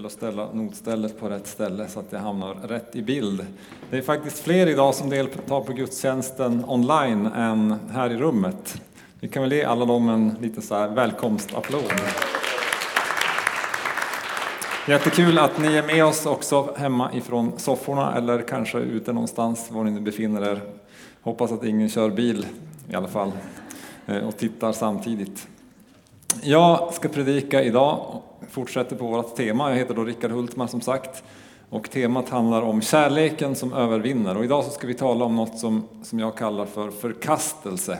gäller att ställa notstället på rätt ställe så att det hamnar rätt i bild. Det är faktiskt fler idag som deltar på gudstjänsten online än här i rummet. Vi kan väl ge alla dem en liten så här välkomstapplåd. Jättekul att ni är med oss också hemma ifrån sofforna eller kanske ute någonstans var ni nu befinner er. Hoppas att ingen kör bil i alla fall eh, och tittar samtidigt. Jag ska predika idag, fortsätter på vårt tema. Jag heter då Rickard Hultman som sagt och temat handlar om kärleken som övervinner. Och idag så ska vi tala om något som, som jag kallar för förkastelse.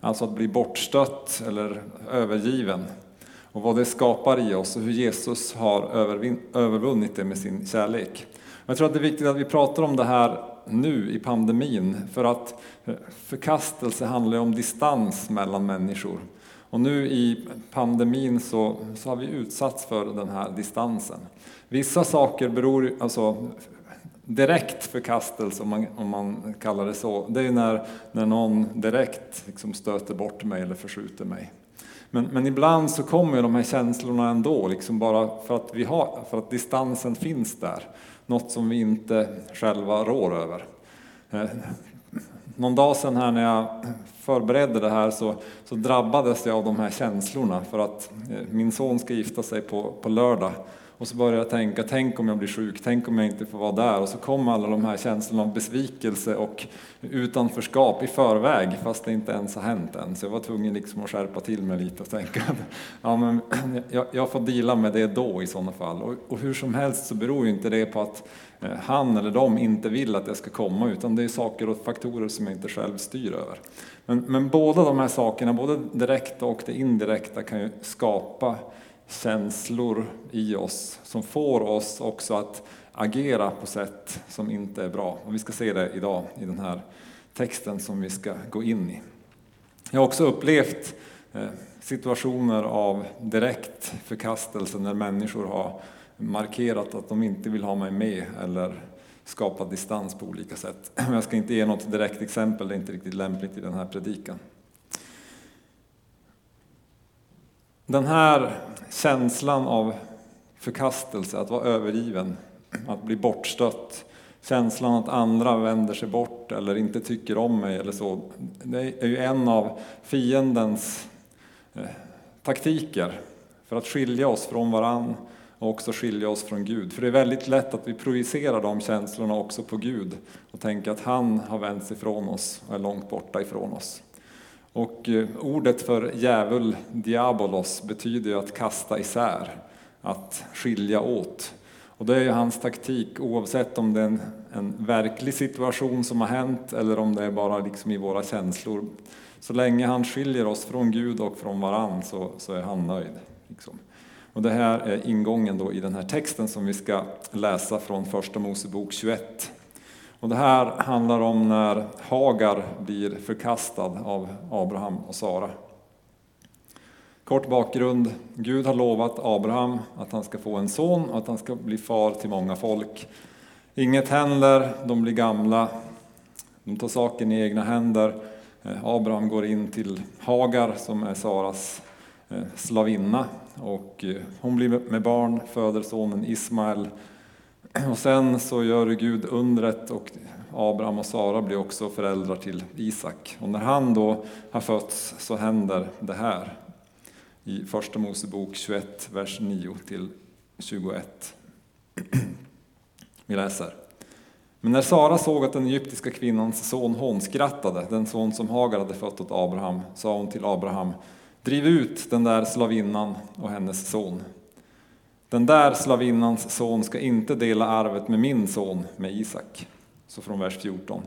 Alltså att bli bortstött eller övergiven. Och vad det skapar i oss och hur Jesus har övervunnit det med sin kärlek. Jag tror att det är viktigt att vi pratar om det här nu i pandemin för att eh, förkastelse handlar om distans mellan människor. Och nu i pandemin så, så har vi utsatts för den här distansen. Vissa saker beror, alltså direkt förkastelse om man, om man kallar det så, det är när, när någon direkt liksom stöter bort mig eller förskjuter mig. Men, men ibland så kommer de här känslorna ändå, liksom bara för att, vi har, för att distansen finns där. Något som vi inte själva rår över. Eh, någon dag sedan här när jag förberedde det här så, så drabbades jag av de här känslorna för att eh, min son ska gifta sig på, på lördag. Och så började jag tänka, tänk om jag blir sjuk, tänk om jag inte får vara där. Och så kom alla de här känslorna av besvikelse och utanförskap i förväg, fast det inte ens har hänt än. Så jag var tvungen liksom att skärpa till mig lite och tänka att ja, men jag, jag får dela med det då i sådana fall. Och, och, hur som helst så beror ju inte det på att eh, han eller de inte vill att jag ska komma, utan det är saker och faktorer som jag inte själv styr över. Men, men båda de här sakerna, både direkta och det indirekta, kan ju skapa känslor i oss som får oss också att agera på sätt som inte är bra. Och vi ska se det idag i den här texten som vi ska gå in i. Jag har också upplevt eh, situationer av direkt förkastelse när människor har markerat att de inte vill ha mig med eller skapat distans på olika sätt. Jag ska inte ge något direkt exempel, det är inte riktigt lämpligt i den här predikan. Den här känslan av förkastelse, att vara övergiven, att bli bortstött, känslan att andra vänder sig bort eller inte tycker om mig eller så. Det är ju en av fiendens eh, taktiker för att skilja oss från varann och också skilja oss från Gud. För det är väldigt lätt att vi projicerar de känslorna också på Gud och tänker att han har vänt sig ifrån oss och är långt borta ifrån oss. Och eh, ordet för djävul, diabolos, betyder ju att kasta isär, att skilja åt. Och det är ju hans taktik oavsett om det är en, en verklig situation som har hänt eller om det är bara liksom i våra känslor. Så länge han skiljer oss från Gud och från varann så, så är han nöjd. Liksom. Och det här är ingången då i den här texten som vi ska läsa från Första Mosebok 21. Och det här handlar om när Hagar blir förkastad av Abraham och Sara. Kort bakgrund. Gud har lovat Abraham att han ska få en son och att han ska bli far till många folk. Inget händer, de blir gamla, de tar saken i egna händer. Eh, Abraham går in till Hagar som är Saras eh, slavinna och eh, hon blir med barn, föder sonen Ismael och sen så gör Gud undret och Abraham och Sara blir också föräldrar till Isak. Och när han då har fötts så händer det här i Första Mosebok 21, vers 9 till 21. Vi läser. Men när Sara såg att den egyptiska kvinnans son hånskrattade, den son som Hagar hade fött åt Abraham, sa hon till Abraham, driv ut den där slavinnan och hennes son. Den där slavinnans son ska inte dela arvet med min son, med Isak. Så från vers 14.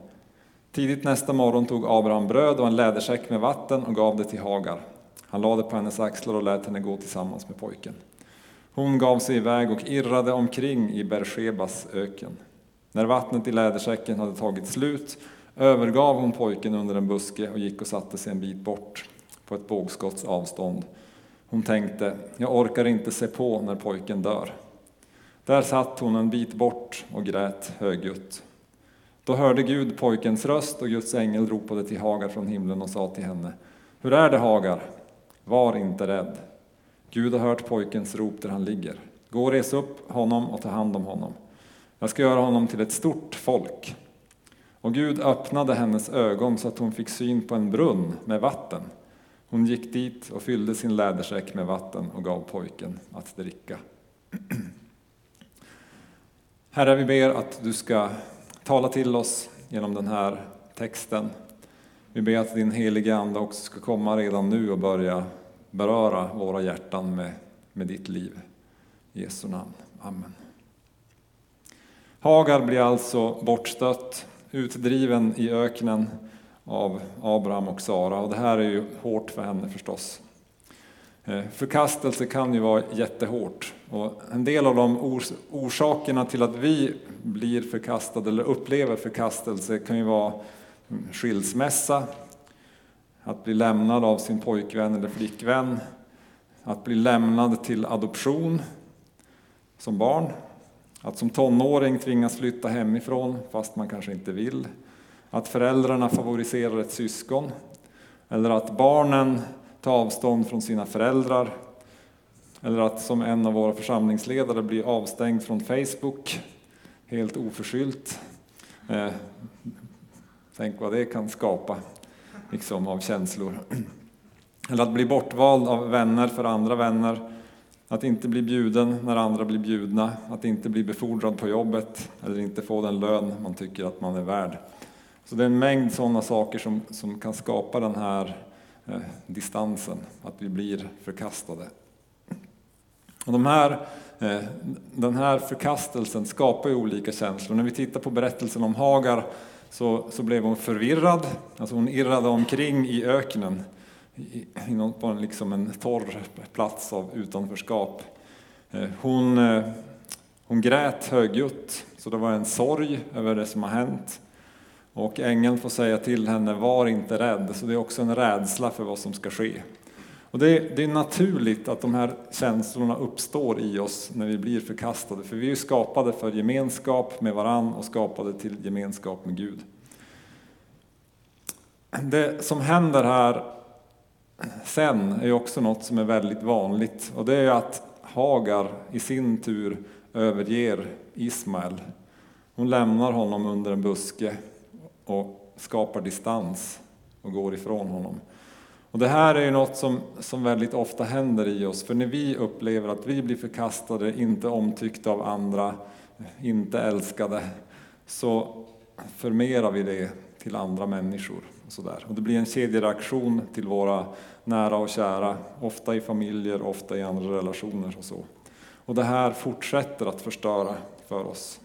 Tidigt nästa morgon tog Abraham bröd och en lädersäck med vatten och gav det till Hagar. Han lade det på hennes axlar och lät henne gå tillsammans med pojken. Hon gav sig iväg och irrade omkring i Bershebas öken. När vattnet i lädersäcken hade tagit slut övergav hon pojken under en buske och gick och satte sig en bit bort, på ett bågskotts avstånd. Hon tänkte, jag orkar inte se på när pojken dör. Där satt hon en bit bort och grät högljutt. Då hörde Gud pojkens röst och Guds ängel ropade till Hagar från himlen och sa till henne, Hur är det Hagar? Var inte rädd. Gud har hört pojkens rop där han ligger. Gå och res upp honom och ta hand om honom. Jag ska göra honom till ett stort folk. Och Gud öppnade hennes ögon så att hon fick syn på en brunn med vatten. Hon gick dit och fyllde sin lädersäck med vatten och gav pojken att dricka. Herre, vi ber att du ska tala till oss genom den här texten. Vi ber att din helige Ande också ska komma redan nu och börja beröra våra hjärtan med, med ditt liv. I Jesu namn. Amen. Hagar blir alltså bortstött, utdriven i öknen av Abraham och Sara. Och det här är ju hårt för henne förstås. Eh, förkastelse kan ju vara jättehårt. Och en del av de orsakerna till att vi blir förkastade eller upplever förkastelse kan ju vara mm, skilsmässa, att bli lämnad av sin pojkvän eller flickvän, att bli lämnad till adoption som barn, att som tonåring tvingas flytta hemifrån fast man kanske inte vill, att föräldrarna favoriserar ett syskon, eller att barnen tar avstånd från sina föräldrar, eller att som en av våra församlingsledare blir avstängd från Facebook helt oförskyllt. Eh, tänk vad det kan skapa liksom, av känslor. Eller att bli bortvald av vänner för andra vänner. Att inte bli bjuden när andra blir bjudna. Att inte bli befordrad på jobbet eller inte få den lön man tycker att man är värd. Så det är en mängd sådana saker som, som kan skapa den här eh, distansen, att vi blir förkastade. Och de här, eh, den här förkastelsen skapar ju olika känslor. När vi tittar på berättelsen om Hagar så, så blev hon förvirrad, alltså hon irrade omkring i öknen i, på en, liksom en torr plats av utanförskap. Eh, hon, eh, hon grät högljutt, så det var en sorg över det som har hänt. Och ängeln får säga till henne, var inte rädd, så det är också en rädsla för vad som ska ske. Och det, är, det är naturligt att de här känslorna uppstår i oss när vi blir förkastade, för vi är skapade för gemenskap med varann och skapade till gemenskap med Gud. Det som händer här sen är också något som är väldigt vanligt och det är att Hagar i sin tur överger Ismael. Hon lämnar honom under en buske och skapar distans och går ifrån honom. Och det här är ju något som, som väldigt ofta händer i oss, för när vi upplever att vi blir förkastade, inte omtyckta av andra, inte älskade, så förmerar vi det till andra människor. Och, så där. och Det blir en kedjereaktion till våra nära och kära, ofta i familjer, ofta i andra relationer och så. Och det här fortsätter att förstöra för oss.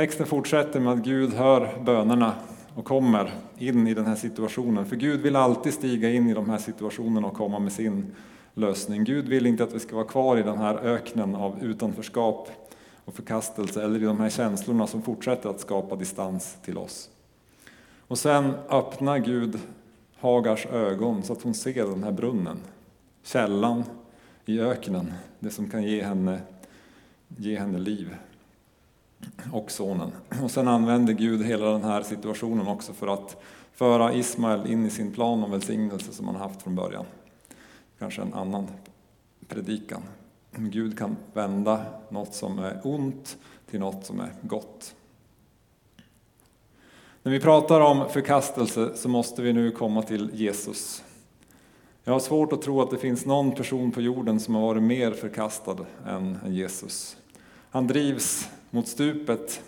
Texten fortsätter med att Gud hör bönerna och kommer in i den här situationen. För Gud vill alltid stiga in i de här situationerna och komma med sin lösning. Gud vill inte att vi ska vara kvar i den här öknen av utanförskap och förkastelse eller i de här känslorna som fortsätter att skapa distans till oss. Och sen öppnar Gud Hagars ögon så att hon ser den här brunnen, källan i öknen, det som kan ge henne, ge henne liv och sonen. Och sen använder Gud hela den här situationen också för att föra Ismael in i sin plan om välsignelse som han haft från början. Kanske en annan predikan. Gud kan vända något som är ont till något som är gott. När vi pratar om förkastelse så måste vi nu komma till Jesus. Jag har svårt att tro att det finns någon person på jorden som har varit mer förkastad än Jesus. Han drivs mot stupet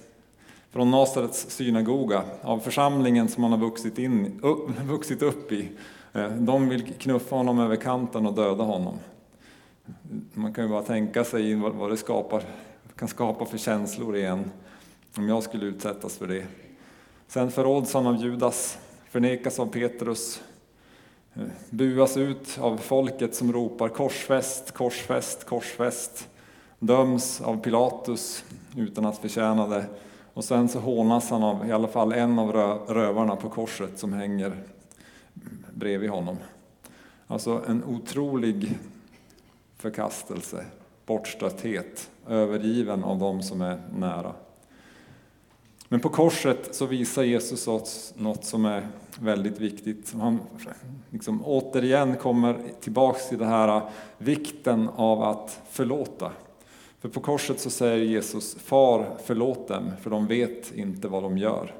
från Nasarets synagoga av församlingen som han har vuxit, in, vuxit upp i. Eh, de vill knuffa honom över kanten och döda honom. Man kan ju bara tänka sig vad det skapar, kan skapa för känslor igen om jag skulle utsättas för det. Sen förråds han av Judas, förnekas av Petrus, eh, buas ut av folket som ropar korsfäst, korsfäst, korsfäst döms av Pilatus utan att förtjäna det. Och sen så hånas han av i alla fall en av rövarna på korset som hänger bredvid honom. Alltså en otrolig förkastelse, bortstötthet, övergiven av de som är nära. Men på korset så visar Jesus oss något som är väldigt viktigt. Han liksom återigen kommer tillbaks till det här vikten av att förlåta. För på korset så säger Jesus, Far förlåt dem, för de vet inte vad de gör.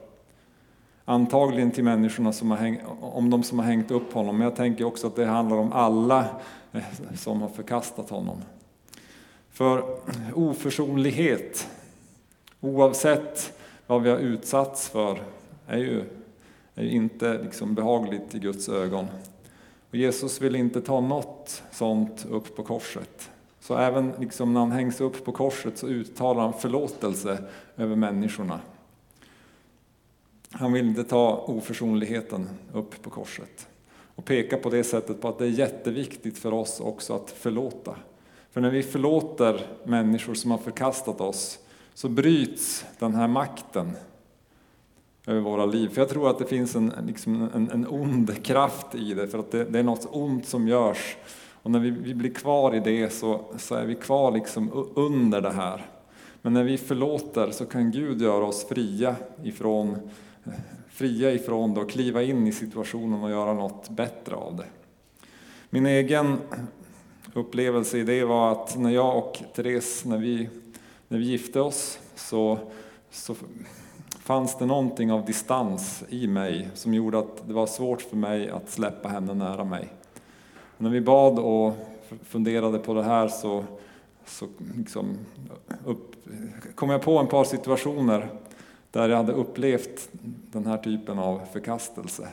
Antagligen till människorna som har hängt, om de som har hängt upp honom, men jag tänker också att det handlar om alla eh, som har förkastat honom. För oförsonlighet, oavsett vad vi har utsatts för, är ju, är ju inte liksom behagligt i Guds ögon. Och Jesus vill inte ta något sånt upp på korset. Så även liksom när han hängs upp på korset så uttalar han förlåtelse över människorna. Han vill inte ta oförsonligheten upp på korset och peka på det sättet på att det är jätteviktigt för oss också att förlåta. För när vi förlåter människor som har förkastat oss så bryts den här makten över våra liv. För jag tror att det finns en, liksom en, en ond kraft i det, för att det, det, är något ont som görs. Och när vi, vi blir kvar i det så, så är vi kvar liksom under det här. Men när vi förlåter så kan Gud göra oss fria ifrån, fria ifrån det och kliva in i situationen och göra något bättre av det. Min egen upplevelse i det var att när jag och Therese, när vi, när vi gifte oss, så, så fanns det någonting av distans i mig som gjorde att det var svårt för mig att släppa henne nära mig. När vi bad och funderade på det här så, så liksom upp, kom jag på en par situationer där jag hade upplevt den här typen av förkastelse.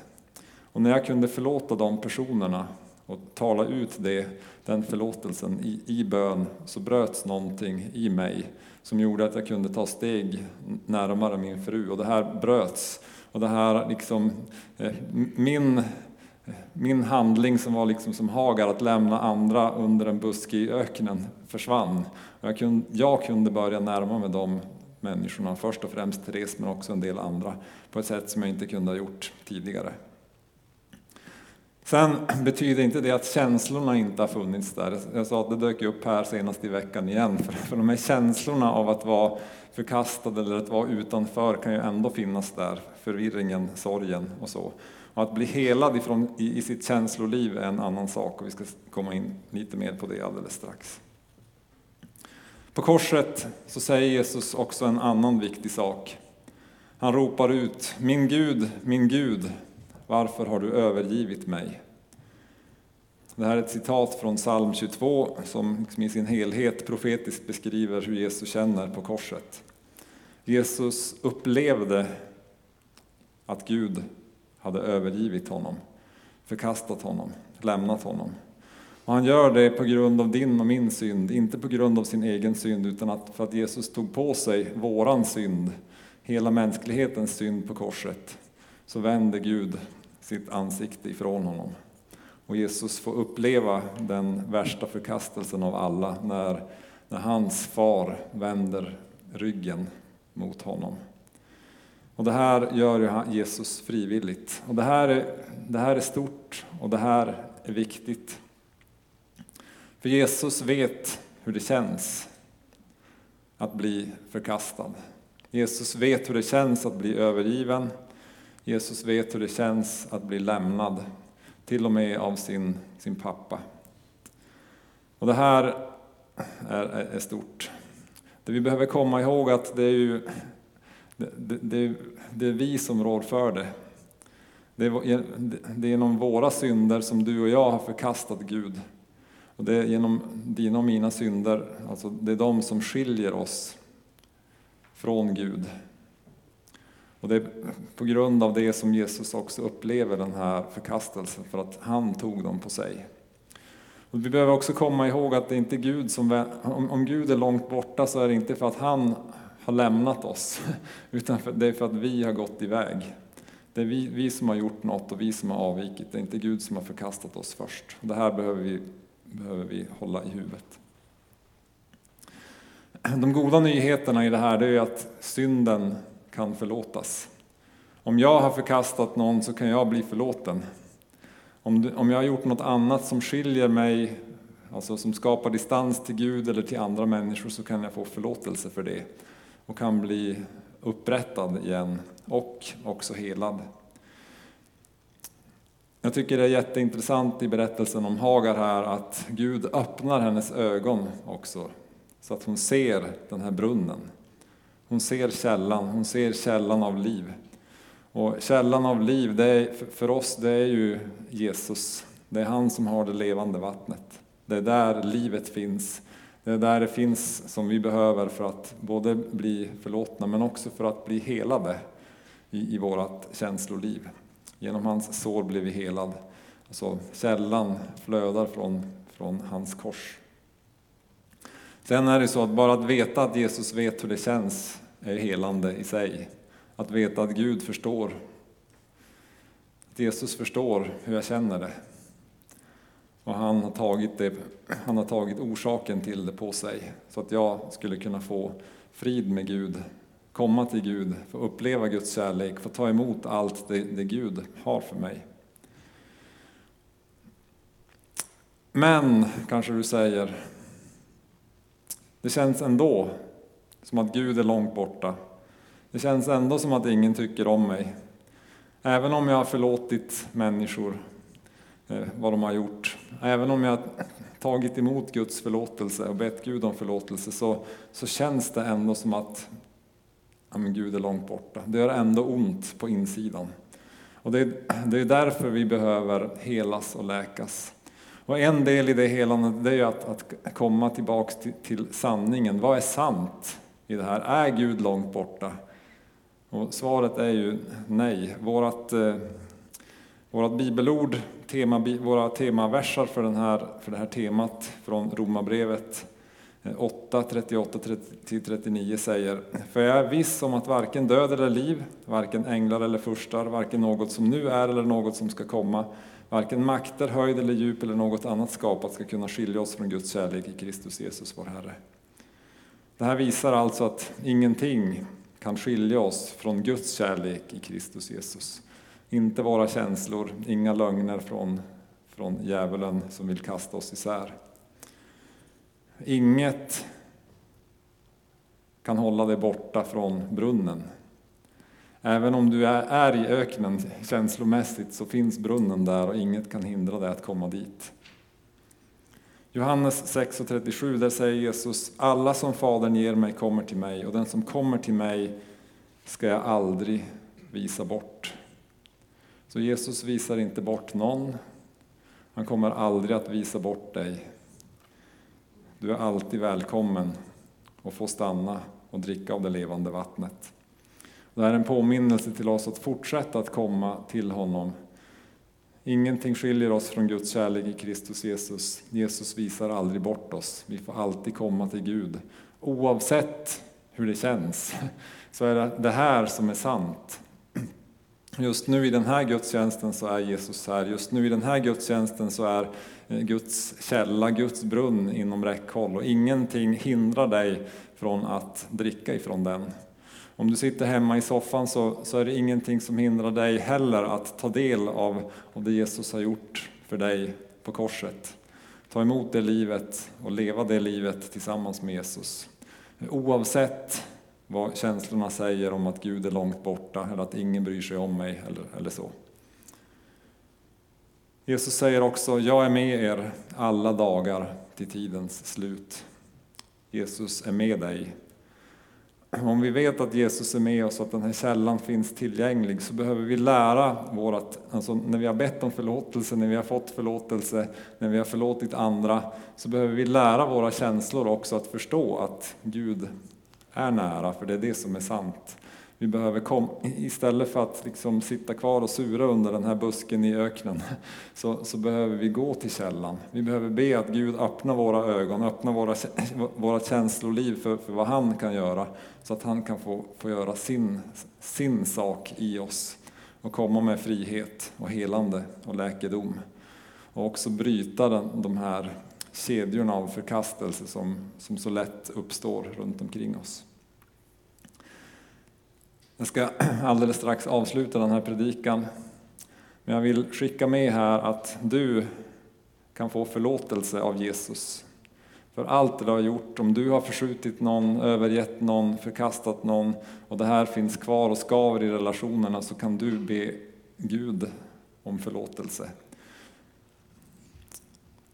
Och när jag kunde förlåta de personerna och tala ut det, den förlåtelsen i, i bön så bröts någonting i mig som gjorde att jag kunde ta steg närmare min fru och det här bröts. Och det här liksom, eh, min, min handling som var liksom som Hagar, att lämna andra under en buske i öknen, försvann. Jag, kunde, jag kunde börja närma mig de människorna, först och främst Therese men också en del andra, på ett sätt som jag inte kunde ha gjort tidigare. Sen betyder inte det att känslorna inte har funnits där. Jag sa att det dök upp här senast i veckan igen. För, för de här känslorna av att vara förkastad eller att vara utanför kan ju ändå finnas där. Förvirringen, sorgen och så. Att bli helad ifrån, i, i sitt känsloliv är en annan sak och vi ska komma in lite mer på det alldeles strax. På korset så säger Jesus också en annan viktig sak. Han ropar ut, min Gud, min Gud, varför har du övergivit mig? Det här är ett citat från psalm 22 som liksom i sin helhet profetiskt beskriver hur Jesus känner på korset. Jesus upplevde att Gud hade övergivit honom, förkastat honom, lämnat honom. Och han gör det på grund av din och min synd, inte på grund av sin egen synd, utan att för att Jesus tog på sig våran synd, hela mänsklighetens synd på korset, så vände Gud sitt ansikte ifrån honom. Och Jesus får uppleva den värsta förkastelsen av alla när, när hans far vänder ryggen mot honom. Och det här gör Jesus frivilligt. Och det här, är, det här är stort och det här är viktigt. För Jesus vet hur det känns att bli förkastad. Jesus vet hur det känns att bli övergiven. Jesus vet hur det känns att bli lämnad, till och med av sin, sin pappa. Och det här är, är stort. Det vi behöver komma ihåg att det är ju det, det, det är vi som rår för det. Det är, det är genom våra synder som du och jag har förkastat Gud. Och det är genom dina och mina synder, alltså det är de som skiljer oss från Gud. Och det är på grund av det som Jesus också upplever den här förkastelsen, för att han tog dem på sig. Och vi behöver också komma ihåg att det är inte Gud som, om Gud är långt borta så är det inte för att han har lämnat oss, utan för, det är för att vi har gått iväg. Det är vi, vi som har gjort något och vi som har avvikit, det är inte Gud som har förkastat oss först. Det här behöver vi, behöver vi hålla i huvudet. De goda nyheterna i det här det är att synden kan förlåtas. Om jag har förkastat någon så kan jag bli förlåten. Om, om jag har gjort något annat som skiljer mig, alltså som skapar distans till Gud eller till andra människor, så kan jag få förlåtelse för det och kan bli upprättad igen och också helad. Jag tycker det är jätteintressant i berättelsen om Hagar här att Gud öppnar hennes ögon också så att hon ser den här brunnen. Hon ser källan, hon ser källan av liv. Och källan av liv, det är, för oss, det är ju Jesus. Det är han som har det levande vattnet. Det är där livet finns. Det är där det finns som vi behöver för att både bli förlåtna men också för att bli helade i, i vårt känsloliv. Genom hans sår blir vi helad. Alltså, källan flödar från, från hans kors. Sen är det så att bara att veta att Jesus vet hur det känns är helande i sig. Att veta att Gud förstår. Att Jesus förstår hur jag känner det. Och han har, tagit det, han har tagit orsaken till det på sig. Så att jag skulle kunna få frid med Gud, komma till Gud, få uppleva Guds kärlek, få ta emot allt det, det Gud har för mig. Men, kanske du säger, det känns ändå som att Gud är långt borta. Det känns ändå som att ingen tycker om mig. Även om jag har förlåtit människor Eh, vad de har gjort, även om jag tagit emot Guds förlåtelse och bett Gud om förlåtelse så, så känns det ändå som att ja, men Gud är långt borta. Det gör ändå ont på insidan. Och det, det är därför vi behöver helas och läkas. Och en del i det helandet det är att, att komma tillbaks till, till sanningen. Vad är sant i det här? Är Gud långt borta? Och svaret är ju nej. Vårat, eh, eh, vårat bibelord, tema, våra temaversar för, den här, för det här temat från Romarbrevet eh, 8, 38-39 säger För jag är viss om att varken död eller liv, varken änglar eller furstar, varken något som nu är eller något som ska komma, varken makter, höjd eller djup eller något annat skapat ska kunna skilja oss från Guds kärlek i Kristus Jesus, vår Herre. Det här visar alltså att ingenting kan skilja oss från Guds kärlek i Kristus Jesus. Inte våra känslor, inga lögner från, från djävulen som vill kasta oss isär. Inget kan hålla dig borta från brunnen. Även om du är i öknen känslomässigt så finns brunnen där och inget kan hindra dig att komma dit. Johannes 6.37, där säger Jesus, alla som Fadern ger mig kommer till mig och den som kommer till mig ska jag aldrig visa bort. Så Jesus visar inte bort någon. Han kommer aldrig att visa bort dig. Du är alltid välkommen och får stanna och dricka av det levande vattnet. Det är en påminnelse till oss att fortsätta att komma till honom Ingenting skiljer oss från Guds kärlek i Kristus Jesus. Jesus visar aldrig bort oss. Vi får alltid komma till Gud. Oavsett hur det känns, så är det det här som är sant. Just nu i den här gudstjänsten så är Jesus här. Just nu i den här gudstjänsten så är eh, Guds källa, Guds brunn inom räckhåll. Och ingenting hindrar dig från att dricka ifrån den. Om du sitter hemma i soffan så, så är det ingenting som hindrar dig heller att ta del av, av det Jesus har gjort för dig på korset. Ta emot det livet och leva det livet tillsammans med Jesus. Oavsett vad känslorna säger om att Gud är långt borta eller att ingen bryr sig om mig eller, eller så. Jesus säger också, jag är med er alla dagar till tidens slut. Jesus är med dig om vi vet att Jesus är med oss och att den här källan finns tillgänglig så behöver vi lära vårat, alltså när vi har bett om förlåtelse, när vi har fått förlåtelse, när vi har förlåtit andra, så behöver vi lära våra känslor också att förstå att Gud är nära, för det är det som är sant. Vi behöver kom, istället för att liksom sitta kvar och sura under den här busken i öknen, så, så behöver vi gå till källan. Vi behöver be att Gud öppnar våra ögon, öppnar våra, våra känsloliv för, för vad han kan göra, så att han kan få, få göra sin, sin sak i oss och komma med frihet och helande och läkedom. Och också bryta den, de här kedjorna av förkastelse som, som så lätt uppstår runt omkring oss. Jag ska alldeles strax avsluta den här predikan. Men jag vill skicka med här att du kan få förlåtelse av Jesus. För allt det du har gjort, om du har förskjutit någon, övergett någon, förkastat någon och det här finns kvar och skaver i relationerna så kan du be Gud om förlåtelse.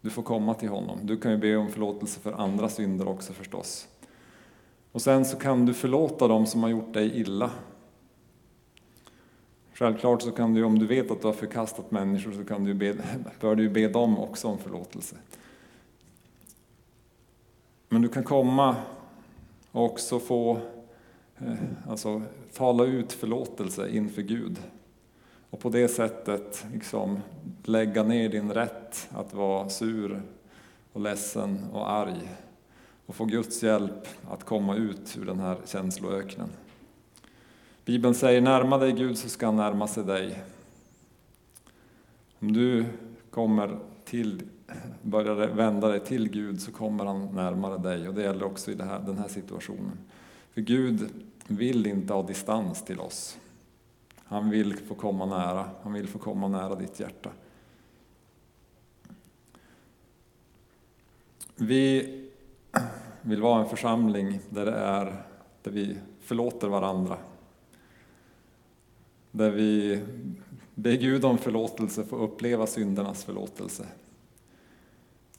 Du får komma till honom. Du kan ju be om förlåtelse för andra synder också förstås. Och sen så kan du förlåta dem som har gjort dig illa. Självklart så kan du, om du vet att du har förkastat människor, så kan du be, bör du be dem också om förlåtelse. Men du kan komma och också få eh, alltså, tala ut förlåtelse inför Gud. Och på det sättet liksom lägga ner din rätt att vara sur och ledsen och arg. Och få Guds hjälp att komma ut ur den här känsloöknen. Bibeln säger närma dig Gud så ska han närma sig dig. Om du kommer till, börjar vända dig till Gud så kommer han närmare dig och det gäller också i här, den här situationen. För Gud vill inte ha distans till oss. Han vill få komma nära, han vill få komma nära ditt hjärta. Vi vill vara en församling där, det är, där vi förlåter varandra. Där vi ber Gud om förlåtelse, får uppleva syndernas förlåtelse.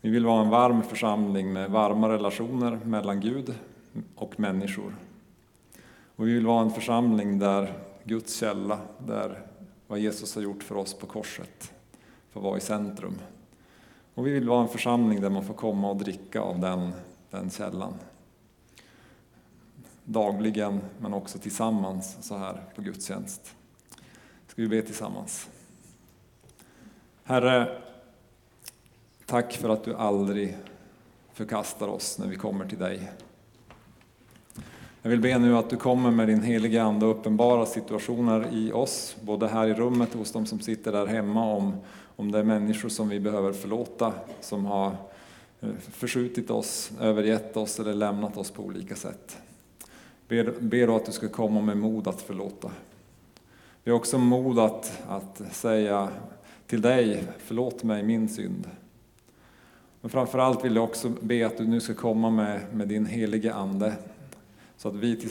Vi vill vara en varm församling med varma relationer mellan Gud och människor. Och vi vill vara en församling där Guds källa, där vad Jesus har gjort för oss på korset får vara i centrum. Och vi vill vara en församling där man får komma och dricka av den, den källan. Dagligen, men också tillsammans så här på gudstjänst. Ska vi be tillsammans? Herre, tack för att du aldrig förkastar oss när vi kommer till dig. Jag vill be nu att du kommer med din heliga Ande och uppenbara situationer i oss, både här i rummet och hos de som sitter där hemma, om, om det är människor som vi behöver förlåta, som har eh, förskjutit oss, övergett oss eller lämnat oss på olika sätt. Ber, ber då att du ska komma med mod att förlåta. Vi har också mod att, att säga till dig, förlåt mig min synd. Men framförallt vill jag också be att du nu ska komma med, med din helige Ande så att vi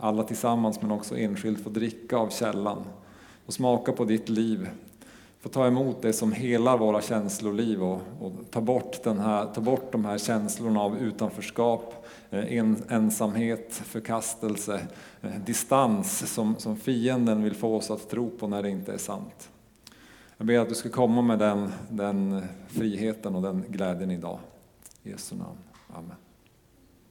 alla tillsammans men också enskilt får dricka av källan och smaka på ditt liv. Få ta emot det som helar våra känsloliv och, och ta, bort den här, ta bort de här känslorna av utanförskap, eh, en, ensamhet, förkastelse, eh, distans som, som fienden vill få oss att tro på när det inte är sant. Jag ber att du ska komma med den, den friheten och den glädjen idag. I Jesu namn. Amen.